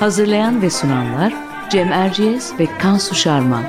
Hazırlayan ve sunanlar Cem Erciyes ve Kansu Şarman.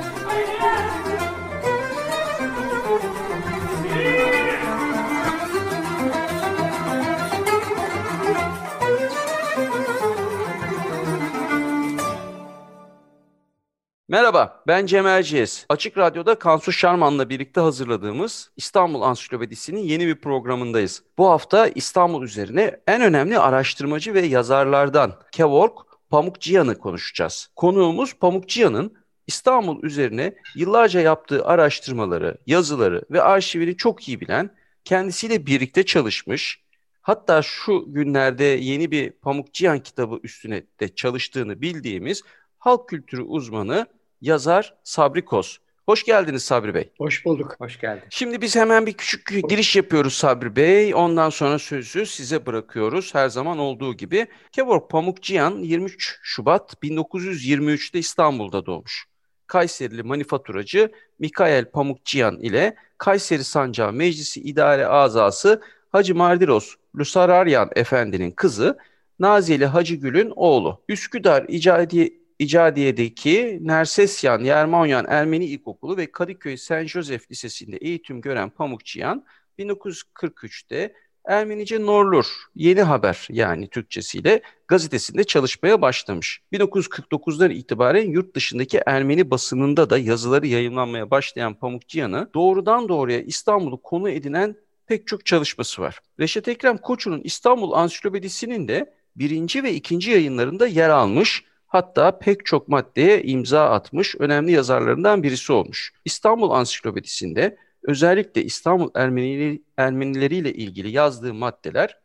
Merhaba, ben Cem Erciyes. Açık Radyo'da Kansu Şarman'la birlikte hazırladığımız İstanbul Ansiklopedisi'nin yeni bir programındayız. Bu hafta İstanbul üzerine en önemli araştırmacı ve yazarlardan Kevork Pamukçıyan'ı konuşacağız. Konuğumuz Pamukçıyan'ın İstanbul üzerine yıllarca yaptığı araştırmaları, yazıları ve arşivini çok iyi bilen, kendisiyle birlikte çalışmış, hatta şu günlerde yeni bir Pamukçıyan kitabı üstüne de çalıştığını bildiğimiz halk kültürü uzmanı yazar Sabri Kos. Hoş geldiniz Sabri Bey. Hoş bulduk. Hoş geldin. Şimdi biz hemen bir küçük giriş yapıyoruz Sabri Bey. Ondan sonra sözü size bırakıyoruz her zaman olduğu gibi. Kevork Pamukçıyan 23 Şubat 1923'te İstanbul'da doğmuş. Kayserili manifaturacı Mikael Pamukçıyan ile Kayseri Sancağı Meclisi İdare Azası Hacı Mardiros Lusararyan Efendi'nin kızı Nazili Hacı Gül'ün oğlu. Üsküdar İcadi İcadiye'deki Nersesyan Yermanyan Ermeni İlkokulu ve Kadıköy Saint Joseph Lisesi'nde eğitim gören Pamukçıyan 1943'te Ermenice Norlur, Yeni Haber yani Türkçesiyle gazetesinde çalışmaya başlamış. 1949'dan itibaren yurt dışındaki Ermeni basınında da yazıları yayınlanmaya başlayan Pamukçıyan'ı doğrudan doğruya İstanbul'u konu edinen pek çok çalışması var. Reşat Ekrem Koçu'nun İstanbul Ansiklopedisi'nin de birinci ve ikinci yayınlarında yer almış Hatta pek çok maddeye imza atmış önemli yazarlarından birisi olmuş. İstanbul Ansiklopedisi'nde özellikle İstanbul Ermenileri, Ermenileriyle ilgili yazdığı maddeler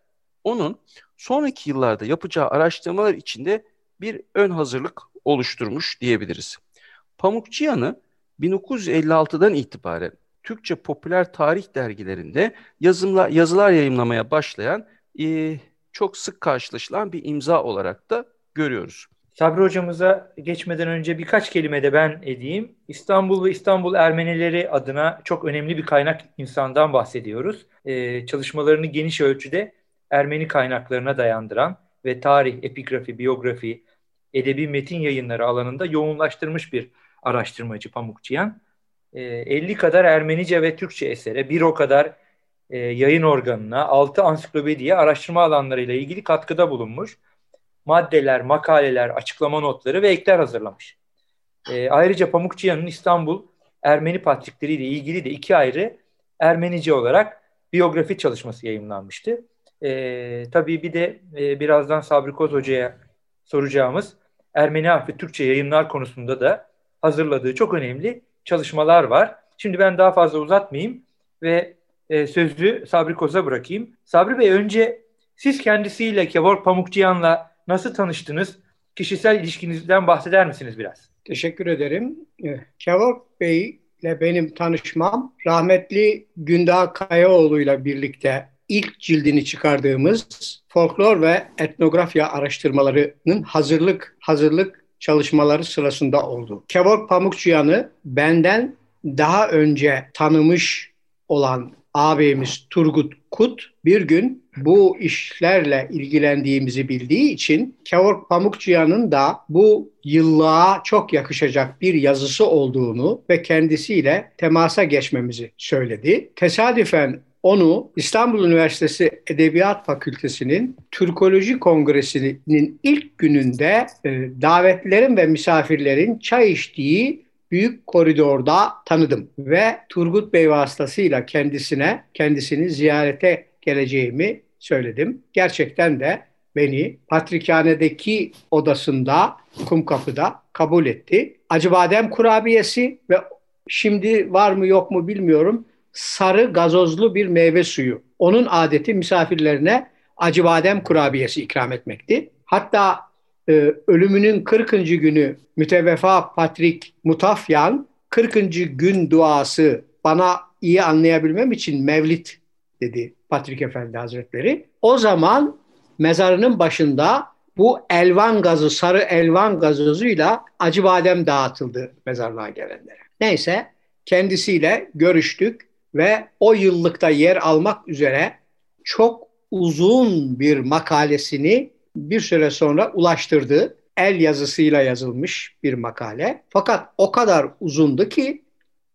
onun sonraki yıllarda yapacağı araştırmalar içinde bir ön hazırlık oluşturmuş diyebiliriz. Pamukçıyan'ı 1956'dan itibaren Türkçe popüler tarih dergilerinde yazımla, yazılar yayımlamaya başlayan e, çok sık karşılaşılan bir imza olarak da görüyoruz. Sabri hocamıza geçmeden önce birkaç kelime de ben edeyim. İstanbul ve İstanbul Ermenileri adına çok önemli bir kaynak insandan bahsediyoruz. Ee, çalışmalarını geniş ölçüde Ermeni kaynaklarına dayandıran ve tarih, epigrafi, biyografi, edebi metin yayınları alanında yoğunlaştırmış bir araştırmacı Pamukçıyan. Ee, 50 kadar Ermenice ve Türkçe esere, bir o kadar e, yayın organına, 6 ansiklopediye araştırma alanlarıyla ilgili katkıda bulunmuş maddeler, makaleler, açıklama notları ve ekler hazırlamış. E, ayrıca Pamukçıyan'ın İstanbul Ermeni Patrikleri ile ilgili de iki ayrı Ermenice olarak biyografi çalışması yayınlanmıştı. E, tabii bir de e, birazdan Sabri Koz Hoca'ya soracağımız Ermeni harfi Türkçe yayınlar konusunda da hazırladığı çok önemli çalışmalar var. Şimdi ben daha fazla uzatmayayım ve e, sözü Sabri Koz'a bırakayım. Sabri Bey önce siz kendisiyle Kevork Pamukçıyan'la nasıl tanıştınız? Kişisel ilişkinizden bahseder misiniz biraz? Teşekkür ederim. Eh, Kevork Bey ile benim tanışmam rahmetli Gündoğan Kayaoğlu ile birlikte ilk cildini çıkardığımız folklor ve etnografya araştırmalarının hazırlık hazırlık çalışmaları sırasında oldu. Kevork Pamukçuyan'ı benden daha önce tanımış olan ağabeyimiz Turgut Kut bir gün bu işlerle ilgilendiğimizi bildiği için Kevork Pamukçıyan'ın da bu yıllığa çok yakışacak bir yazısı olduğunu ve kendisiyle temasa geçmemizi söyledi. Tesadüfen onu İstanbul Üniversitesi Edebiyat Fakültesi'nin Türkoloji Kongresi'nin ilk gününde e, davetlilerin ve misafirlerin çay içtiği büyük koridorda tanıdım ve Turgut Bey vasıtasıyla kendisine kendisini ziyarete geleceğimi söyledim. Gerçekten de beni Patrikhane'deki odasında Kumkapı'da kabul etti. Acıbadem kurabiyesi ve şimdi var mı yok mu bilmiyorum sarı gazozlu bir meyve suyu. Onun adeti misafirlerine acı badem kurabiyesi ikram etmekti. Hatta e, ölümünün 40. günü müteveffa Patrik Mutafyan 40. gün duası bana iyi anlayabilmem için mevlit dedi Patrik Efendi Hazretleri. O zaman mezarının başında bu elvan gazı, sarı elvan gazozuyla acı badem dağıtıldı mezarlığa gelenlere. Neyse kendisiyle görüştük ve o yıllıkta yer almak üzere çok uzun bir makalesini bir süre sonra ulaştırdı. El yazısıyla yazılmış bir makale. Fakat o kadar uzundu ki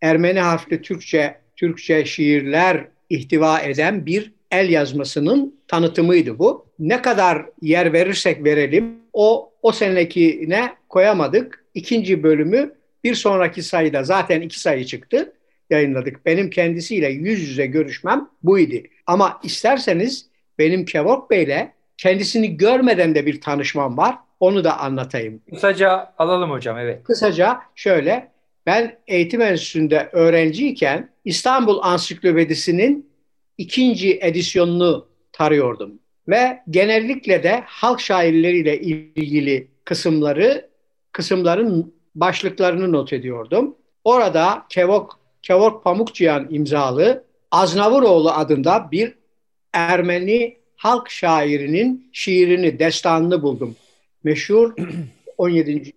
Ermeni harfli Türkçe Türkçe şiirler ihtiva eden bir el yazmasının tanıtımıydı bu. Ne kadar yer verirsek verelim o o senekine koyamadık. İkinci bölümü bir sonraki sayıda zaten iki sayı çıktı yayınladık. Benim kendisiyle yüz yüze görüşmem buydu. Ama isterseniz benim Kevork Bey'le kendisini görmeden de bir tanışmam var. Onu da anlatayım. Kısaca alalım hocam evet. Kısaca şöyle ben eğitim enstitüsünde öğrenciyken İstanbul Ansiklopedisi'nin ikinci edisyonunu tarıyordum. Ve genellikle de halk şairleriyle ilgili kısımları, kısımların başlıklarını not ediyordum. Orada Kevok, Kevok Pamukçıyan imzalı Aznavuroğlu adında bir Ermeni halk şairinin şiirini, destanını buldum. Meşhur 17.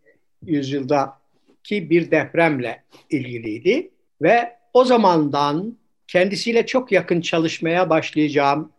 yüzyıldaki bir depremle ilgiliydi ve o zamandan kendisiyle çok yakın çalışmaya başlayacağım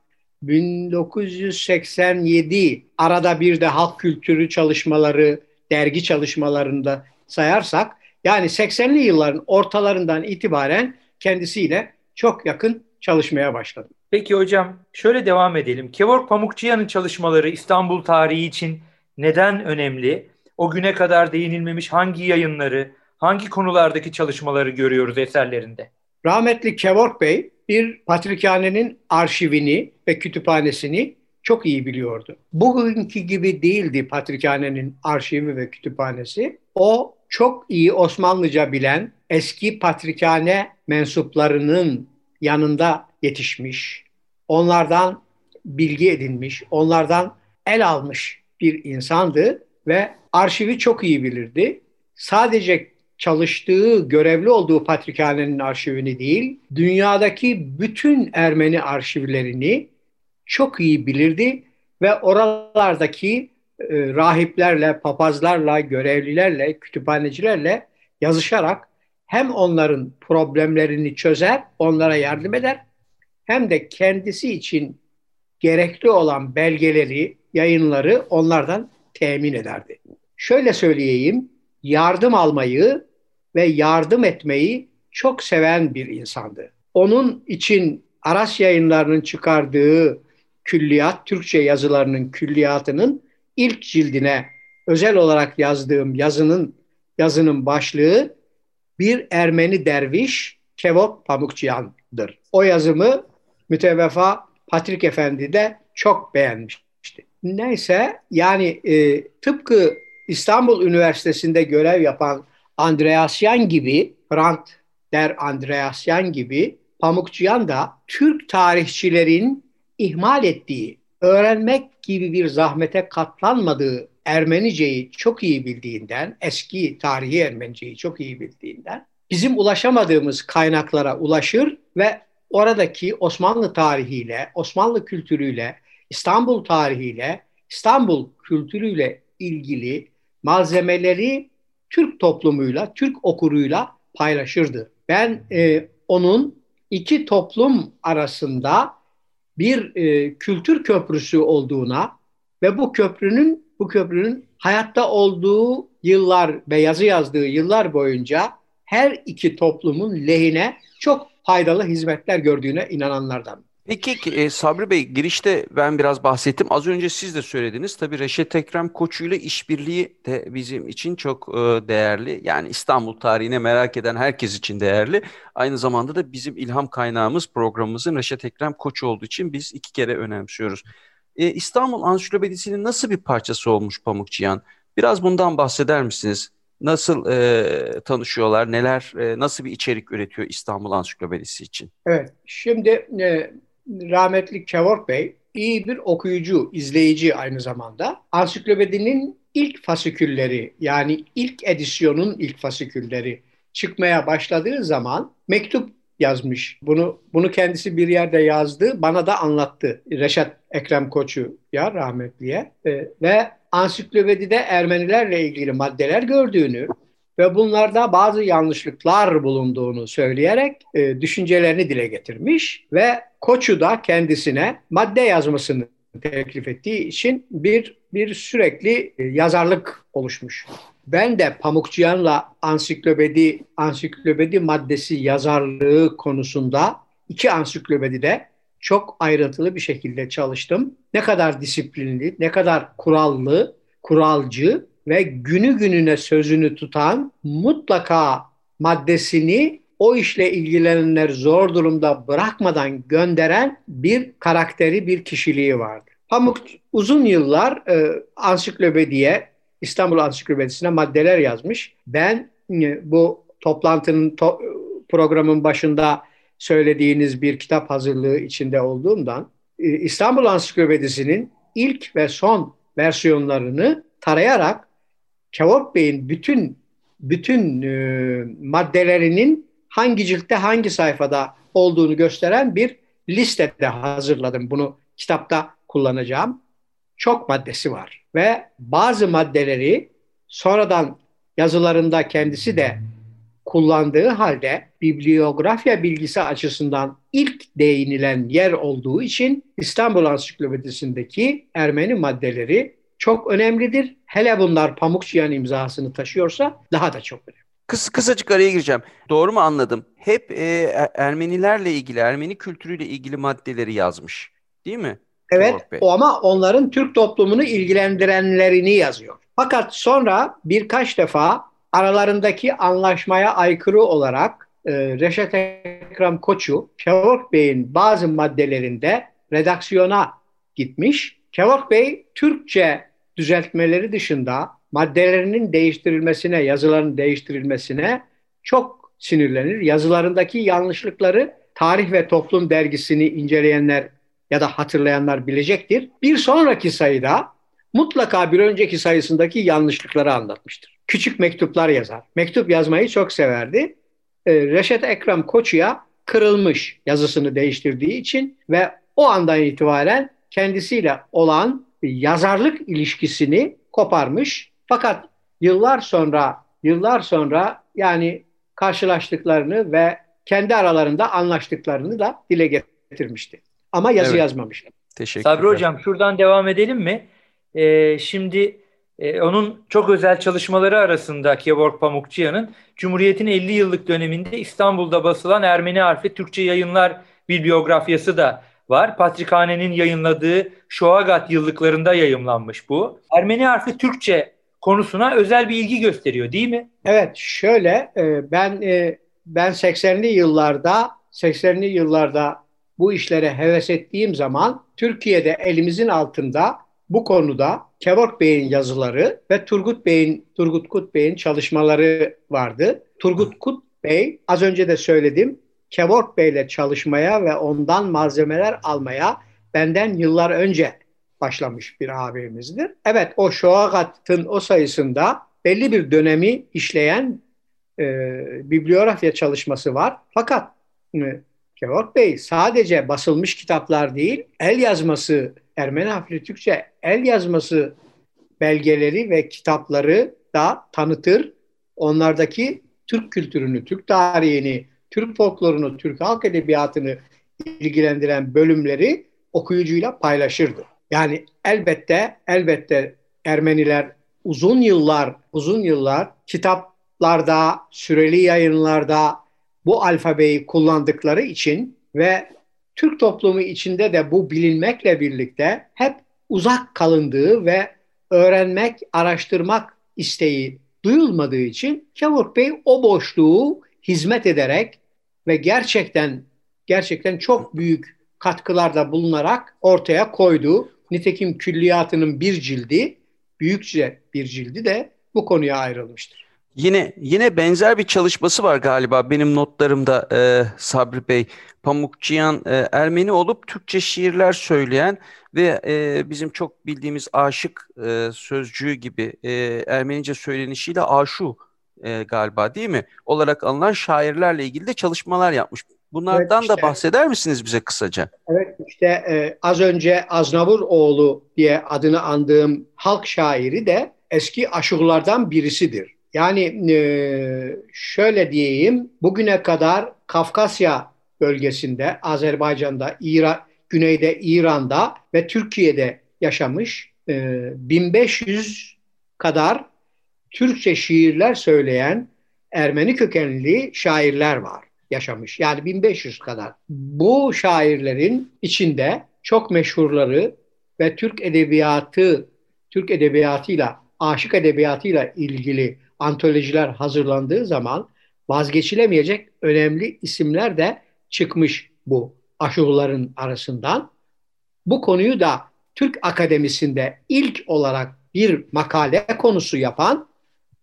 1987 arada bir de halk kültürü çalışmaları, dergi çalışmalarında sayarsak yani 80'li yılların ortalarından itibaren kendisiyle çok yakın çalışmaya başladım. Peki hocam şöyle devam edelim. Kevork Pamukçıyan'ın çalışmaları İstanbul tarihi için neden önemli? O güne kadar değinilmemiş hangi yayınları, hangi konulardaki çalışmaları görüyoruz eserlerinde? Rahmetli Kevork Bey bir patrikhanenin arşivini ve kütüphanesini çok iyi biliyordu. Bugünkü gibi değildi patrikhanenin arşivi ve kütüphanesi. O çok iyi Osmanlıca bilen eski patrikhane mensuplarının yanında yetişmiş, onlardan bilgi edinmiş, onlardan el almış bir insandı ve arşivi çok iyi bilirdi. Sadece çalıştığı, görevli olduğu patrikhanenin arşivini değil, dünyadaki bütün Ermeni arşivlerini çok iyi bilirdi ve oralardaki e, rahiplerle, papazlarla, görevlilerle, kütüphanecilerle yazışarak hem onların problemlerini çözer, onlara yardım eder, hem de kendisi için gerekli olan belgeleri, yayınları onlardan temin ederdi. Şöyle söyleyeyim, yardım almayı ve yardım etmeyi çok seven bir insandı. Onun için Aras yayınlarının çıkardığı külliyat, Türkçe yazılarının külliyatının ilk cildine özel olarak yazdığım yazının yazının başlığı bir Ermeni derviş Kevok Pamukçıyan'dır. O yazımı müteveffa Patrik Efendi de çok beğenmişti. Neyse yani e, tıpkı İstanbul Üniversitesi'nde görev yapan Andreasyan gibi, Brandt der Andreasyan gibi Pamukçuyan da Türk tarihçilerin ihmal ettiği, öğrenmek gibi bir zahmete katlanmadığı Ermeniceyi çok iyi bildiğinden, eski tarihi Ermeniceyi çok iyi bildiğinden bizim ulaşamadığımız kaynaklara ulaşır ve oradaki Osmanlı tarihiyle, Osmanlı kültürüyle, İstanbul tarihiyle, İstanbul kültürüyle ilgili malzemeleri Türk toplumuyla, Türk okuruyla paylaşırdı. Ben e, onun iki toplum arasında bir e, kültür köprüsü olduğuna ve bu köprünün bu köprünün hayatta olduğu yıllar ve yazı yazdığı yıllar boyunca her iki toplumun lehine çok faydalı hizmetler gördüğüne inananlardan. Peki e, Sabri Bey girişte ben biraz bahsettim. Az önce siz de söylediniz. Tabii Reşet Ekrem Koçu ile işbirliği de bizim için çok e, değerli. Yani İstanbul tarihine merak eden herkes için değerli. Aynı zamanda da bizim ilham kaynağımız programımızın Reşet Ekrem Koçu olduğu için biz iki kere önemsiyoruz. E, İstanbul Ansiklopedisi'nin nasıl bir parçası olmuş Pamukçıyan? Biraz bundan bahseder misiniz? nasıl e, tanışıyorlar, neler, e, nasıl bir içerik üretiyor İstanbul Ansiklopedisi için? Evet, şimdi e, rahmetli Kevork Bey iyi bir okuyucu, izleyici aynı zamanda. Ansiklopedinin ilk fasikülleri yani ilk edisyonun ilk fasikülleri çıkmaya başladığı zaman mektup yazmış. Bunu bunu kendisi bir yerde yazdı, bana da anlattı. Reşat Ekrem Koçu ya rahmetliye e, ve ansiklopedide Ermenilerle ilgili maddeler gördüğünü ve bunlarda bazı yanlışlıklar bulunduğunu söyleyerek e, düşüncelerini dile getirmiş ve Koçu da kendisine madde yazmasını teklif ettiği için bir bir sürekli e, yazarlık oluşmuş. Ben de Pamukçıyan'la ansiklopedi ansiklopedi maddesi yazarlığı konusunda iki ansiklopedide çok ayrıntılı bir şekilde çalıştım. Ne kadar disiplinli, ne kadar kurallı, kuralcı ve günü gününe sözünü tutan mutlaka maddesini o işle ilgilenenler zor durumda bırakmadan gönderen bir karakteri, bir kişiliği vardı. Pamuk uzun yıllar e, ansiklopediye, İstanbul Ansiklopedisi'ne maddeler yazmış. Ben e, bu toplantının to, programın başında söylediğiniz bir kitap hazırlığı içinde olduğumdan e, İstanbul Ansiklopedisi'nin ilk ve son versiyonlarını tarayarak Kevork Bey'in bütün bütün e, maddelerinin hangi ciltte hangi sayfada olduğunu gösteren bir liste de hazırladım. Bunu kitapta kullanacağım. Çok maddesi var ve bazı maddeleri sonradan yazılarında kendisi de kullandığı halde bibliografya bilgisi açısından ilk değinilen yer olduğu için İstanbul Ansiklopedisindeki Ermeni maddeleri çok önemlidir. Hele bunlar Pamukçıyan imzasını taşıyorsa daha da çok önemli. Kıs, kısacık araya gireceğim. Doğru mu anladım? Hep e, Ermenilerle ilgili, Ermeni kültürüyle ilgili maddeleri yazmış. Değil mi? Evet o ama onların Türk toplumunu ilgilendirenlerini yazıyor. Fakat sonra birkaç defa aralarındaki anlaşmaya aykırı olarak e, Reşat Ekrem Koçu, Kevork Bey'in bazı maddelerinde redaksiyona gitmiş. Kevork Bey Türkçe düzeltmeleri dışında maddelerinin değiştirilmesine, yazıların değiştirilmesine çok sinirlenir. Yazılarındaki yanlışlıkları Tarih ve Toplum dergisini inceleyenler ya da hatırlayanlar bilecektir. Bir sonraki sayıda mutlaka bir önceki sayısındaki yanlışlıkları anlatmıştır. Küçük mektuplar yazar. Mektup yazmayı çok severdi. Ee, Reşet Ekrem Koçu'ya kırılmış yazısını değiştirdiği için ve o andan itibaren kendisiyle olan yazarlık ilişkisini koparmış. Fakat yıllar sonra yıllar sonra yani karşılaştıklarını ve kendi aralarında anlaştıklarını da dile getirmişti. Ama yazı evet. yazmamışlar. Teşekkür Sabri Hocam şuradan devam edelim mi? Ee, şimdi e, onun çok özel çalışmaları arasında Kevork Pamukçıyan'ın Cumhuriyet'in 50 yıllık döneminde İstanbul'da basılan Ermeni harfi Türkçe yayınlar bibliografyası da var. Patrikhane'nin yayınladığı Şoagat yıllıklarında yayımlanmış bu. Ermeni harfi Türkçe konusuna özel bir ilgi gösteriyor değil mi? Evet şöyle e, ben e, ben 80'li yıllarda 80'li yıllarda bu işlere heves ettiğim zaman Türkiye'de elimizin altında bu konuda Kevork Bey'in yazıları ve Turgut Bey'in Turgut Kut Bey'in çalışmaları vardı. Turgut Kut Bey az önce de söyledim Kevork Bey'le çalışmaya ve ondan malzemeler almaya benden yıllar önce başlamış bir abimizdir. Evet o Şoagat'ın o sayısında belli bir dönemi işleyen e, bibliografya çalışması var. Fakat e, Kevork Bey sadece basılmış kitaplar değil, el yazması, Ermeni harfli Türkçe el yazması belgeleri ve kitapları da tanıtır. Onlardaki Türk kültürünü, Türk tarihini, Türk folklorunu, Türk halk edebiyatını ilgilendiren bölümleri okuyucuyla paylaşırdı. Yani elbette elbette Ermeniler uzun yıllar uzun yıllar kitaplarda, süreli yayınlarda bu alfabeyi kullandıkları için ve Türk toplumu içinde de bu bilinmekle birlikte hep uzak kalındığı ve öğrenmek, araştırmak isteği duyulmadığı için Kevork Bey o boşluğu hizmet ederek ve gerçekten gerçekten çok büyük katkılarda bulunarak ortaya koydu. Nitekim külliyatının bir cildi, büyükçe bir cildi de bu konuya ayrılmıştır. Yine yine benzer bir çalışması var galiba benim notlarımda e, Sabri Bey. Pamukçıyan e, Ermeni olup Türkçe şiirler söyleyen ve e, bizim çok bildiğimiz aşık e, sözcüğü gibi e, Ermenice söylenişiyle aşu e, galiba değil mi? Olarak alınan şairlerle ilgili de çalışmalar yapmış. Bunlardan evet, işte, da bahseder misiniz bize kısaca? Evet işte e, az önce Aznavur oğlu diye adını andığım halk şairi de eski aşıklardan birisidir. Yani e, şöyle diyeyim bugüne kadar Kafkasya bölgesinde Azerbaycan'da, İran, güneyde İran'da ve Türkiye'de yaşamış e, 1500 kadar Türkçe şiirler söyleyen Ermeni kökenli şairler var yaşamış. Yani 1500 kadar. Bu şairlerin içinde çok meşhurları ve Türk edebiyatı, Türk edebiyatıyla, aşık edebiyatıyla ilgili antolojiler hazırlandığı zaman vazgeçilemeyecek önemli isimler de çıkmış bu aşuğların arasından. Bu konuyu da Türk Akademisi'nde ilk olarak bir makale konusu yapan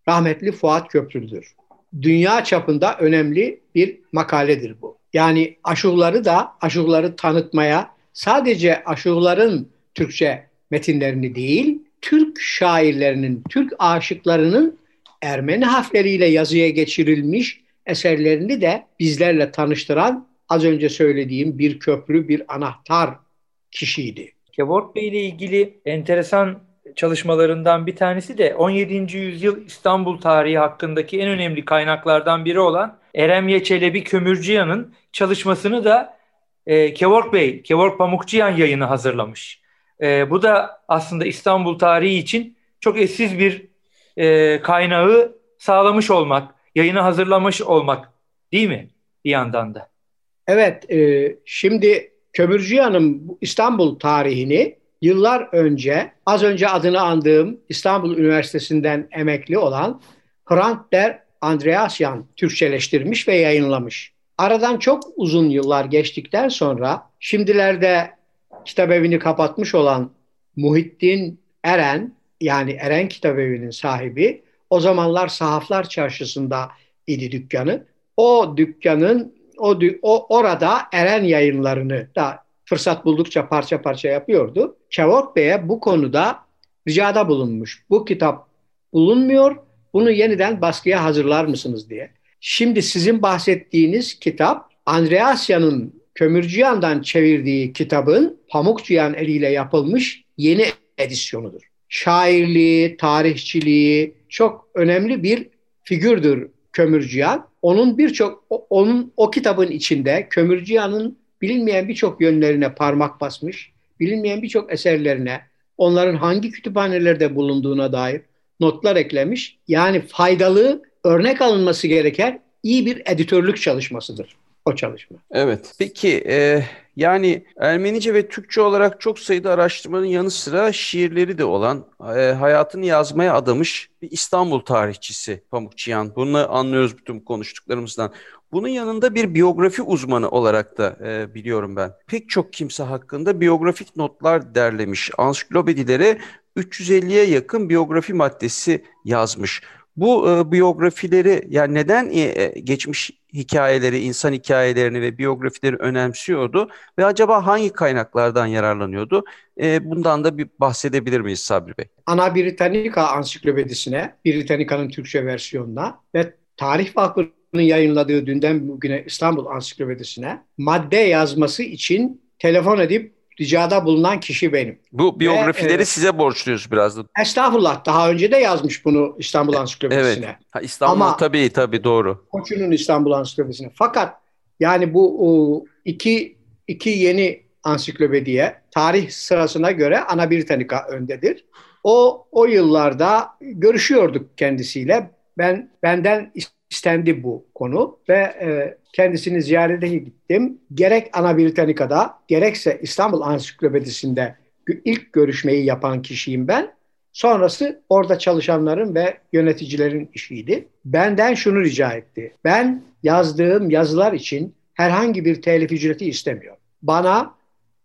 rahmetli Fuat Köprülü'dür. Dünya çapında önemli bir makaledir bu. Yani aşuğları da aşuğları tanıtmaya sadece aşuğların Türkçe metinlerini değil, Türk şairlerinin, Türk aşıklarının Ermeni harfleriyle yazıya geçirilmiş eserlerini de bizlerle tanıştıran az önce söylediğim bir köprü, bir anahtar kişiydi. Kevork Bey ile ilgili enteresan çalışmalarından bir tanesi de 17. yüzyıl İstanbul tarihi hakkındaki en önemli kaynaklardan biri olan Eremye Çelebi Kömürcüyan'ın çalışmasını da e, Kevork Bey, Kevork Pamukçuyan yayını hazırlamış. E, bu da aslında İstanbul tarihi için çok eşsiz bir e, kaynağı sağlamış olmak, yayını hazırlamış olmak değil mi bir yandan da? Evet, e, şimdi Kömürcüyan'ın İstanbul tarihini yıllar önce az önce adını andığım İstanbul Üniversitesi'nden emekli olan Hrant der Andreasyan Türkçeleştirmiş ve yayınlamış. Aradan çok uzun yıllar geçtikten sonra şimdilerde kitabevini kapatmış olan Muhittin Eren yani Eren Kitabevi'nin sahibi o zamanlar Sahaflar Çarşısı'nda idi dükkanı. O dükkanın o, o orada Eren yayınlarını da fırsat buldukça parça parça yapıyordu. Çavok Bey'e bu konuda ricada bulunmuş. Bu kitap bulunmuyor. Bunu yeniden baskıya hazırlar mısınız diye. Şimdi sizin bahsettiğiniz kitap Andreasya'nın Kömürcüyan'dan çevirdiği kitabın Pamukçuyan eliyle yapılmış yeni edisyonudur. Şairliği, tarihçiliği çok önemli bir figürdür Kömürcüyan. Onun birçok onun o kitabın içinde Kömürcüyan'ın bilinmeyen birçok yönlerine parmak basmış, bilinmeyen birçok eserlerine, onların hangi kütüphanelerde bulunduğuna dair notlar eklemiş. Yani faydalı, örnek alınması gereken iyi bir editörlük çalışmasıdır o çalışma. Evet. Peki e, yani Ermenice ve Türkçe olarak çok sayıda araştırmanın yanı sıra şiirleri de olan e, hayatını yazmaya adamış bir İstanbul tarihçisi Pamukçıyan. Bunu anlıyoruz bütün konuştuklarımızdan. Bunun yanında bir biyografi uzmanı olarak da e, biliyorum ben. Pek çok kimse hakkında biyografik notlar derlemiş. Ansiklopedilere 350'ye yakın biyografi maddesi yazmış. Bu e, biyografileri yani neden e, geçmiş hikayeleri, insan hikayelerini ve biyografileri önemsiyordu ve acaba hangi kaynaklardan yararlanıyordu? E, bundan da bir bahsedebilir miyiz Sabri Bey? Ana Britannica Ansiklopedisine, Britannica'nın Türkçe versiyonuna ve Tarih Vakfı'nın yayınladığı dünden bugüne İstanbul Ansiklopedisine madde yazması için telefon edip ricada bulunan kişi benim. Bu biyografileri Ve, e, size borçluyuz biraz da. Estağfurullah. Daha önce de yazmış bunu İstanbul Ansiklopedisine. Evet. Ha, İstanbul Ama, tabii tabii doğru. Koçu'nun İstanbul Ansiklopedisine. Fakat yani bu o, iki, iki yeni ansiklopediye tarih sırasına göre Ana Britannica öndedir. O o yıllarda görüşüyorduk kendisiyle. Ben benden istendi bu konu ve e, kendisini ziyarete gittim. Gerek Ana Britannica'da gerekse İstanbul Ansiklopedisi'nde ilk görüşmeyi yapan kişiyim ben. Sonrası orada çalışanların ve yöneticilerin işiydi. Benden şunu rica etti. Ben yazdığım yazılar için herhangi bir telif ücreti istemiyorum. Bana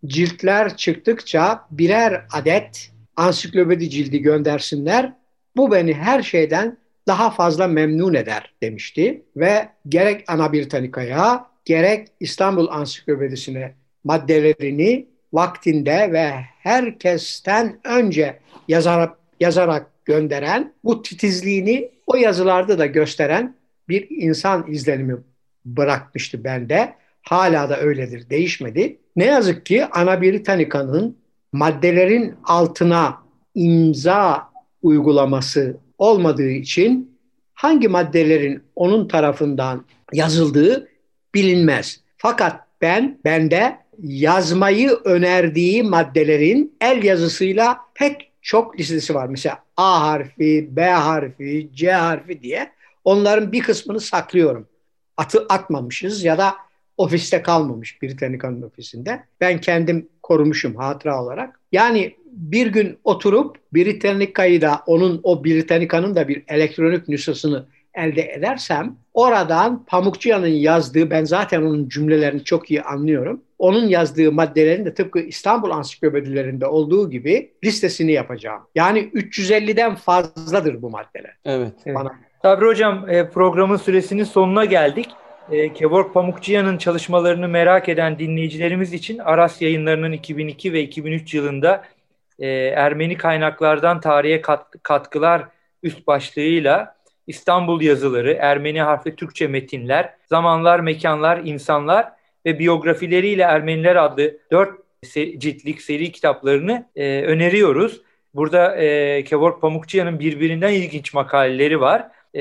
ciltler çıktıkça birer adet ansiklopedi cildi göndersinler. Bu beni her şeyden daha fazla memnun eder demişti ve gerek Ana Britannica'ya gerek İstanbul Ansiklopedisine maddelerini vaktinde ve herkesten önce yazarak, yazarak gönderen, bu titizliğini o yazılarda da gösteren bir insan izlenimi bırakmıştı bende. Hala da öyledir, değişmedi. Ne yazık ki Ana Britannica'nın maddelerin altına imza uygulaması olmadığı için hangi maddelerin onun tarafından yazıldığı bilinmez. Fakat ben bende yazmayı önerdiği maddelerin el yazısıyla pek çok listesi var. Mesela A harfi, B harfi, C harfi diye onların bir kısmını saklıyorum. Atı atmamışız ya da ofiste kalmamış Britannica'nın ofisinde. Ben kendim korumuşum hatıra olarak. Yani bir gün oturup Britannica'yı da onun o Britannica'nın da bir elektronik nüshasını elde edersem oradan Pamukçuyan'ın yazdığı ben zaten onun cümlelerini çok iyi anlıyorum. Onun yazdığı maddelerin de tıpkı İstanbul ansiklopedilerinde olduğu gibi listesini yapacağım. Yani 350'den fazladır bu maddeler. Evet. evet. Bana. Sabri Hocam e, programın süresinin sonuna geldik. E, Kevork Pamukçıyan'ın çalışmalarını merak eden dinleyicilerimiz için Aras yayınlarının 2002 ve 2003 yılında e, Ermeni kaynaklardan tarihe katkılar üst başlığıyla İstanbul yazıları, Ermeni harfli Türkçe metinler, zamanlar, mekanlar, insanlar ve biyografileriyle Ermeniler adlı dört ciltlik seri kitaplarını e, öneriyoruz. Burada e, Kevork Pamukçıyan'ın birbirinden ilginç makaleleri var. E,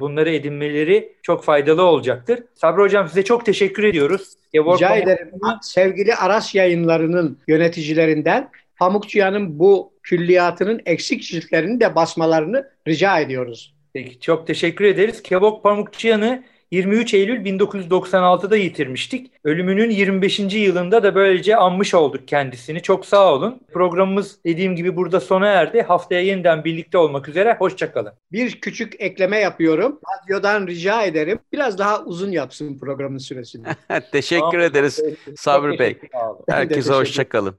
bunları edinmeleri çok faydalı olacaktır. Sabri Hocam size çok teşekkür ediyoruz. Kevork Rica ederim. Sevgili Aras yayınlarının yöneticilerinden Pamukçıyan'ın bu külliyatının eksik ciltlerini de basmalarını rica ediyoruz. Peki çok teşekkür ederiz. Kevok Pamukçıyan'ı 23 Eylül 1996'da yitirmiştik. Ölümünün 25. yılında da böylece anmış olduk kendisini. Çok sağ olun. Programımız dediğim gibi burada sona erdi. Haftaya yeniden birlikte olmak üzere. Hoşçakalın. Bir küçük ekleme yapıyorum. Radyodan rica ederim. Biraz daha uzun yapsın programın süresini. teşekkür tamam. ederiz Sabri Bey. Herkese hoşçakalın.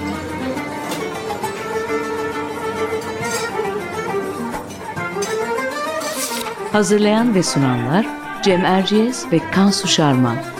Hazırlayan ve sunanlar Cem Erciyes ve Kansu Şarman.